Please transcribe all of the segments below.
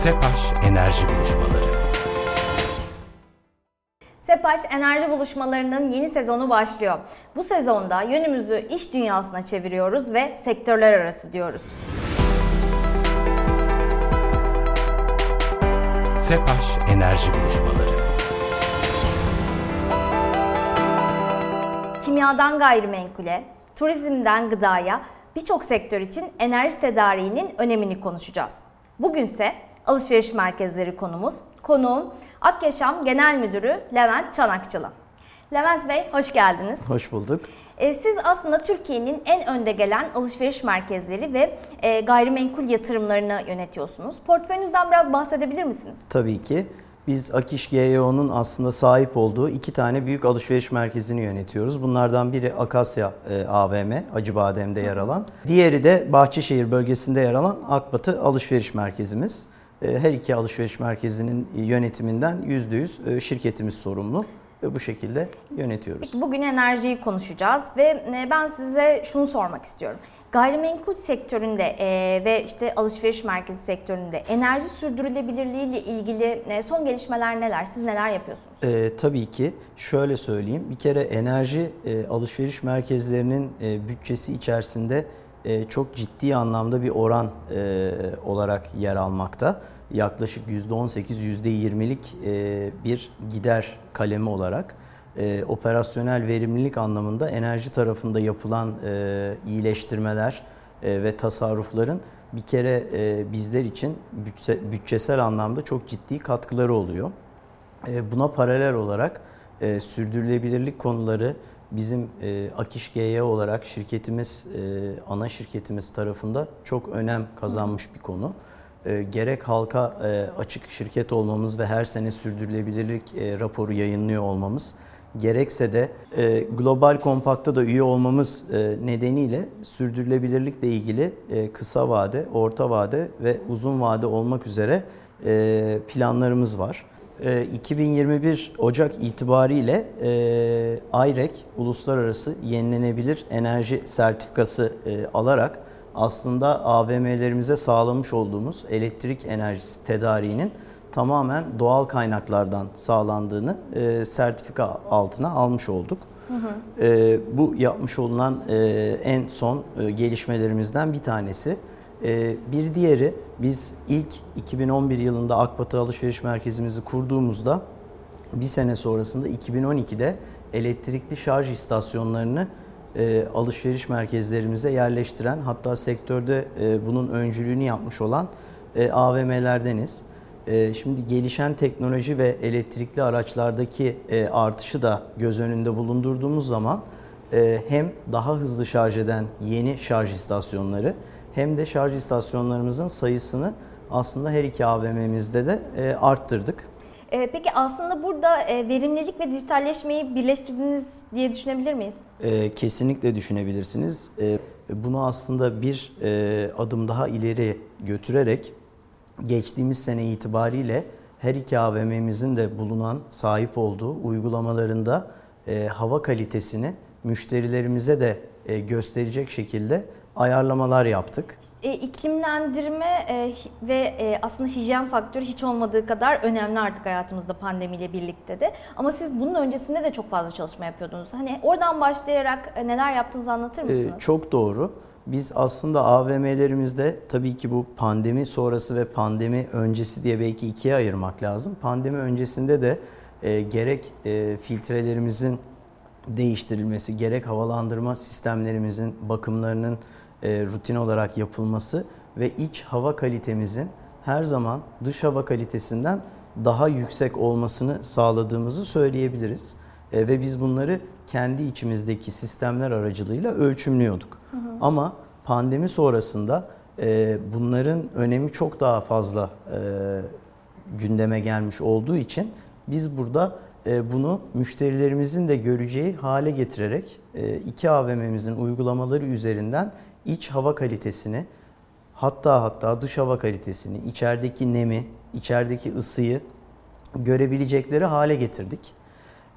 SEPAŞ Enerji Buluşmaları Sepaş Enerji Buluşmalarının yeni sezonu başlıyor. Bu sezonda yönümüzü iş dünyasına çeviriyoruz ve sektörler arası diyoruz. SEPAŞ Enerji Buluşmaları Kimyadan gayrimenkule, turizmden gıdaya birçok sektör için enerji tedariğinin önemini konuşacağız. Bugünse alışveriş merkezleri konumuz. Konuğum Akyaşam Genel Müdürü Levent Çanakçılı. Levent Bey hoş geldiniz. Hoş bulduk. E, Siz aslında Türkiye'nin en önde gelen alışveriş merkezleri ve e, gayrimenkul yatırımlarını yönetiyorsunuz. Portföyünüzden biraz bahsedebilir misiniz? Tabii ki biz Akiş GYO'nun aslında sahip olduğu iki tane büyük alışveriş merkezini yönetiyoruz. Bunlardan biri Akasya e, AVM, Acıbadem'de yer alan. Diğeri de Bahçeşehir bölgesinde yer alan Akbatı Alışveriş Merkezimiz. E, Her iki alışveriş merkezinin yönetiminden %100 e, şirketimiz sorumlu ve bu şekilde yönetiyoruz. Bugün enerjiyi konuşacağız ve e, ben size şunu sormak istiyorum. Gayrimenkul sektöründe e, ve işte alışveriş merkezi sektöründe enerji sürdürülebilirliği ile ilgili e, son gelişmeler neler? Siz neler yapıyorsunuz? Ee, tabii ki şöyle söyleyeyim. Bir kere enerji e, alışveriş merkezlerinin e, bütçesi içerisinde e, çok ciddi anlamda bir oran e, olarak yer almakta. Yaklaşık %18, %20'lik e, bir gider kalemi olarak e, operasyonel verimlilik anlamında enerji tarafında yapılan iyileştirmeler ve tasarrufların bir kere bizler için bütçe, bütçesel anlamda çok ciddi katkıları oluyor. Buna paralel olarak sürdürülebilirlik konuları bizim e, Akiş GY olarak şirketimiz, e, ana şirketimiz tarafında çok önem kazanmış bir konu. E, Gerek halka e, açık şirket olmamız ve her sene sürdürülebilirlik e, raporu yayınlıyor olmamız, gerekse de e, Global Compact'a da üye olmamız e, nedeniyle sürdürülebilirlikle ilgili e, kısa vade, orta vade ve uzun vade olmak üzere e, planlarımız var. E, 2021 Ocak itibariyle e, IREC Uluslararası Yenilenebilir Enerji Sertifikası e, alarak aslında AVM'lerimize sağlamış olduğumuz elektrik enerjisi tedariğinin tamamen doğal kaynaklardan sağlandığını e, sertifika altına almış olduk. E, bu yapmış olunan e, en son e, gelişmelerimizden bir tanesi. E, bir diğeri biz ilk 2011 yılında Akbatı Alışveriş Merkezimizi kurduğumuzda bir sene sonrasında 2012'de elektrikli şarj istasyonlarını e, alışveriş merkezlerimize yerleştiren hatta sektörde e, bunun öncülüğünü yapmış olan e, AVM'lerdeniz. E, Şimdi gelişen teknoloji ve elektrikli araçlardaki e, artışı da göz önünde bulundurduğumuz zaman e, hem daha hızlı şarj eden yeni şarj istasyonları hem de şarj istasyonlarımızın sayısını aslında her iki AVM'mizde de e, arttırdık. E, Peki aslında burada e, verimlilik ve dijitalleşmeyi birleştirdiniz diye düşünebilir miyiz? Kesinlikle düşünebilirsiniz. Bunu aslında bir adım daha ileri götürerek geçtiğimiz sene itibariyle her iki AVM'mizin de bulunan sahip olduğu uygulamalarında hava kalitesini müşterilerimize de gösterecek şekilde ayarlamalar yaptık. E, iklimlendirme e, ve e, aslında hijyen faktörü hiç olmadığı kadar önemli artık hayatımızda pandemiyle birlikte de. Ama siz bunun öncesinde de çok fazla çalışma yapıyordunuz. Hani oradan başlayarak e, neler yaptığınızı anlatır Ee, mısınız? çok doğru. Biz aslında AVM'lerimizde tabii ki bu pandemi sonrası ve pandemi öncesi diye belki ikiye ayırmak lazım. Pandemi öncesinde de e, gerek e, filtrelerimizin değiştirilmesi, gerek havalandırma sistemlerimizin bakımlarının e, rutin olarak yapılması ve iç hava kalitemizin her zaman dış hava kalitesinden daha yüksek olmasını sağladığımızı söyleyebiliriz. E, ve biz bunları kendi içimizdeki sistemler aracılığıyla ölçümlüyorduk. Ama pandemi sonrasında e, bunların önemi çok daha fazla e, gündeme gelmiş olduğu için biz burada e, bunu müşterilerimizin de göreceği hale getirerek e, iki AVM'mizin uygulamaları üzerinden iç hava kalitesini hatta hatta dış hava kalitesini, içerideki nemi, içerideki ısıyı görebilecekleri hale getirdik.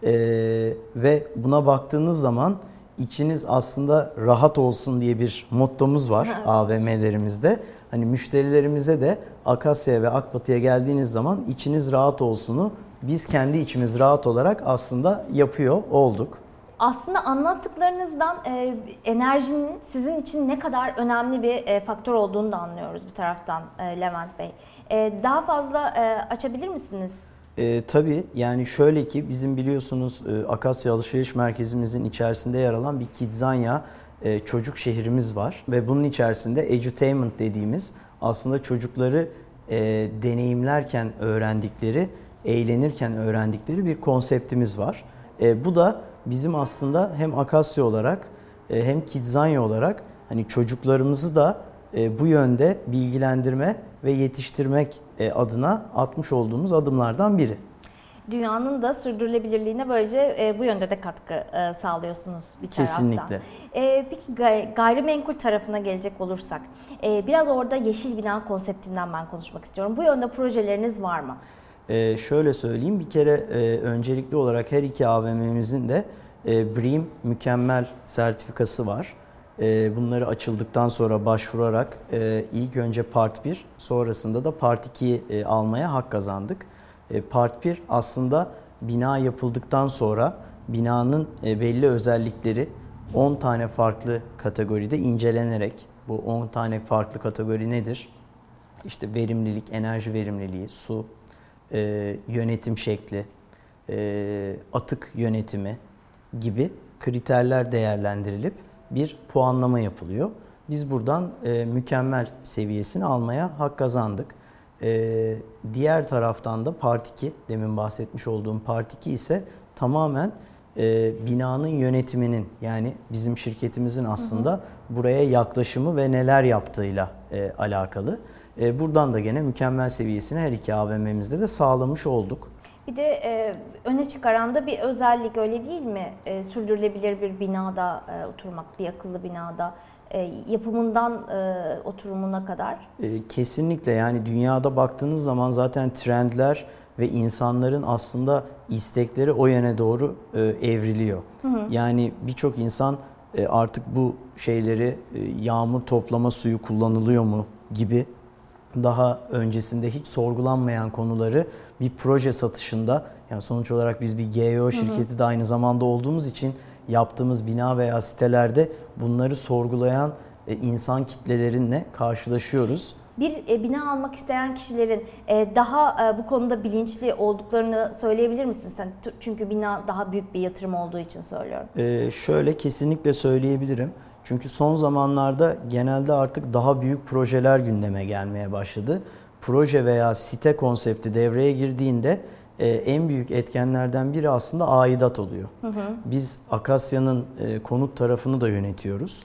Ee, ve buna baktığınız zaman içiniz aslında rahat olsun diye bir mottomuz var AVM'lerimizde. Hani müşterilerimize de Akasya'ya ve Akbatı'ya geldiğiniz zaman içiniz rahat olsunu biz kendi içimiz rahat olarak aslında yapıyor olduk. Aslında anlattıklarınızdan e, enerjinin sizin için ne kadar önemli bir e, faktör olduğunu da anlıyoruz bir taraftan e, Levent Bey. E, daha fazla e, açabilir misiniz? E, tabii yani şöyle ki bizim biliyorsunuz e, Akasya Alışveriş Merkezimizin içerisinde yer alan bir Kidzanya e, çocuk şehrimiz var. Ve bunun içerisinde edutainment dediğimiz aslında çocukları e, deneyimlerken öğrendikleri, eğlenirken öğrendikleri bir konseptimiz var. E, bu da bizim aslında hem Akasya olarak e, hem Kidzanya olarak hani çocuklarımızı da e, bu yönde bilgilendirme ve yetiştirmek e, adına atmış olduğumuz adımlardan biri. Dünyanın da sürdürülebilirliğine böylece bu yönde de katkı sağlıyorsunuz bir taraftan. Kesinlikle. Peki gay- gayrimenkul tarafına gelecek olursak, biraz orada yeşil bina konseptinden ben konuşmak istiyorum. Bu yönde projeleriniz var mı? Ee, şöyle söyleyeyim bir kere e, öncelikli olarak her iki AVM'mizin de e, BREEAM mükemmel sertifikası var. E, bunları açıldıktan sonra başvurarak e, ilk önce Part 1 sonrasında da Part 2'yi e, almaya hak kazandık. E, Part 1 aslında bina yapıldıktan sonra binanın e, belli özellikleri 10 tane farklı kategoride incelenerek bu 10 tane farklı kategori nedir? İşte verimlilik, enerji verimliliği, su, e, yönetim şekli, e, atık yönetimi gibi kriterler değerlendirilip bir puanlama yapılıyor. Biz buradan e, mükemmel seviyesini almaya hak kazandık. E, diğer taraftan da Part 2, demin bahsetmiş olduğum Part 2 ise tamamen e, binanın yönetiminin yani bizim şirketimizin aslında buraya yaklaşımı ve neler yaptığıyla e, alakalı. E, buradan da gene mükemmel seviyesini her iki AVM'mizde de sağlamış olduk. Bir de e, öne çıkaran da bir özellik öyle değil mi? E, sürdürülebilir bir binada e, oturmak, bir akıllı binada e, yapımından e, oturumuna kadar. E, kesinlikle yani dünyada baktığınız zaman zaten trendler ve insanların aslında istekleri o yöne doğru e, evriliyor. Yani birçok insan e, artık bu şeyleri e, yağmur toplama suyu kullanılıyor mu gibi daha öncesinde hiç sorgulanmayan konuları bir proje satışında yani sonuç olarak biz bir GEO şirketi de aynı zamanda olduğumuz için yaptığımız bina veya sitelerde bunları sorgulayan e, insan kitlelerinle karşılaşıyoruz. Bir e, bina almak isteyen kişilerin e, daha e, bu konuda bilinçli olduklarını söyleyebilir misin sen? Çünkü bina daha büyük bir yatırım olduğu için söylüyorum. Ee, şöyle kesinlikle söyleyebilirim. Çünkü son zamanlarda genelde artık daha büyük projeler gündeme gelmeye başladı. Proje veya site konsepti devreye girdiğinde e, en büyük etkenlerden biri aslında aidat oluyor. Biz Akasya'nın e, konut tarafını da yönetiyoruz.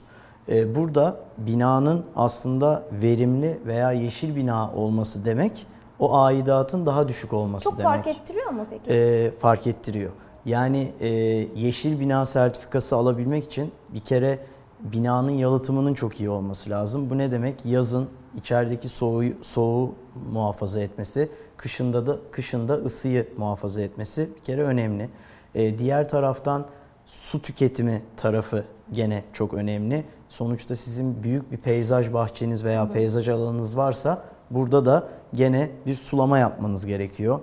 E, burada binanın aslında verimli veya yeşil bina olması demek o aidatın daha düşük olması Çok demek fark ettiriyor mu peki? e, fark ettiriyor. Yani e, yeşil bina sertifikası alabilmek için bir kere binanın yalıtımının çok iyi olması lazım. Bu ne demek? Yazın içerideki soğuğu, soğuğu muhafaza etmesi, kışında da kışında ısıyı muhafaza etmesi bir kere önemli. E, diğer taraftan su tüketimi tarafı gene çok önemli. Sonuçta sizin büyük bir peyzaj bahçeniz veya peyzaj alanınız varsa burada da gene bir sulama yapmanız gerekiyor.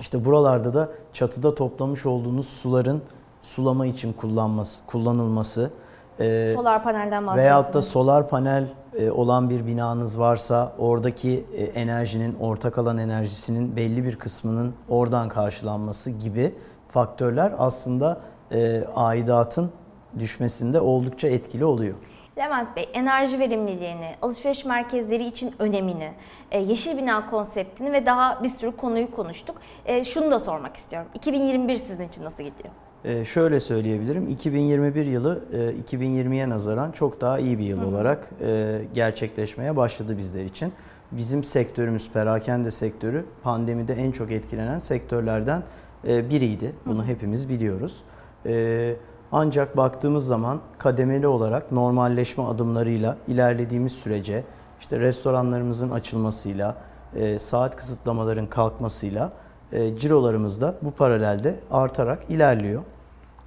İşte buralarda da çatıda toplamış olduğunuz suların sulama için kullanması, kullanılması e, Solar panelden bahsettiniz. veyahut da solar panel e, olan bir binanız varsa oradaki e, enerjinin, ortak alan enerjisinin belli bir kısmının oradan karşılanması gibi faktörler aslında e, aidatın düşmesinde oldukça etkili oluyor. Levent Bey, enerji verimliliğini, alışveriş merkezleri için önemini, e, yeşil bina konseptini ve daha bir sürü konuyu konuştuk. E, Şunu da sormak istiyorum. 2021 sizin için nasıl gidiyor? Ee, şöyle söyleyebilirim. 2021 yılı e, 2020'ye nazaran çok daha iyi bir yıl olarak e, gerçekleşmeye başladı bizler için. Bizim sektörümüz, perakende sektörü pandemide en çok etkilenen sektörlerden e, biriydi. Bunu hepimiz biliyoruz. E, ancak baktığımız zaman kademeli olarak normalleşme adımlarıyla ilerlediğimiz sürece işte restoranlarımızın açılmasıyla, e, saat kısıtlamaların kalkmasıyla e, cirolarımız da bu paralelde artarak ilerliyor.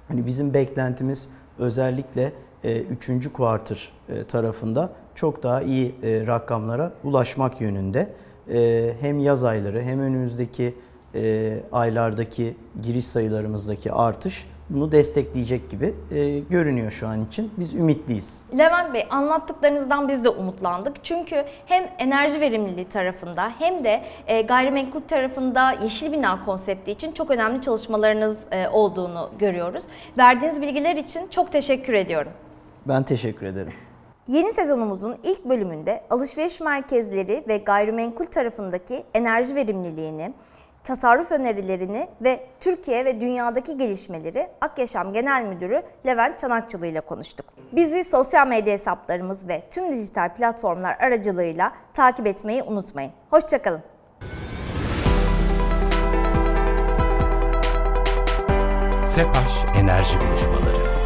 Hani bizim beklentimiz özellikle 3. kuartır tarafında çok daha iyi rakamlara ulaşmak yönünde. Hem yaz ayları hem önümüzdeki aylardaki giriş sayılarımızdaki artış bunu destekleyecek gibi e, görünüyor şu an için. Biz ümitliyiz. Levent Bey anlattıklarınızdan biz de umutlandık. Çünkü hem enerji verimliliği tarafında hem de e, gayrimenkul tarafında yeşil bina konsepti için çok önemli çalışmalarınız e, olduğunu görüyoruz. Verdiğiniz bilgiler için çok teşekkür ediyorum. Ben teşekkür ederim. Yeni sezonumuzun ilk bölümünde alışveriş merkezleri ve gayrimenkul tarafındaki enerji verimliliğini, tasarruf önerilerini ve Türkiye ve dünyadaki gelişmeleri Akyaşam Genel Müdürü Levent Çanakçılı ile konuştuk. Bizi sosyal medya hesaplarımız ve tüm dijital platformlar aracılığıyla takip etmeyi unutmayın. Hoşçakalın. SEPAŞ Enerji Buluşmaları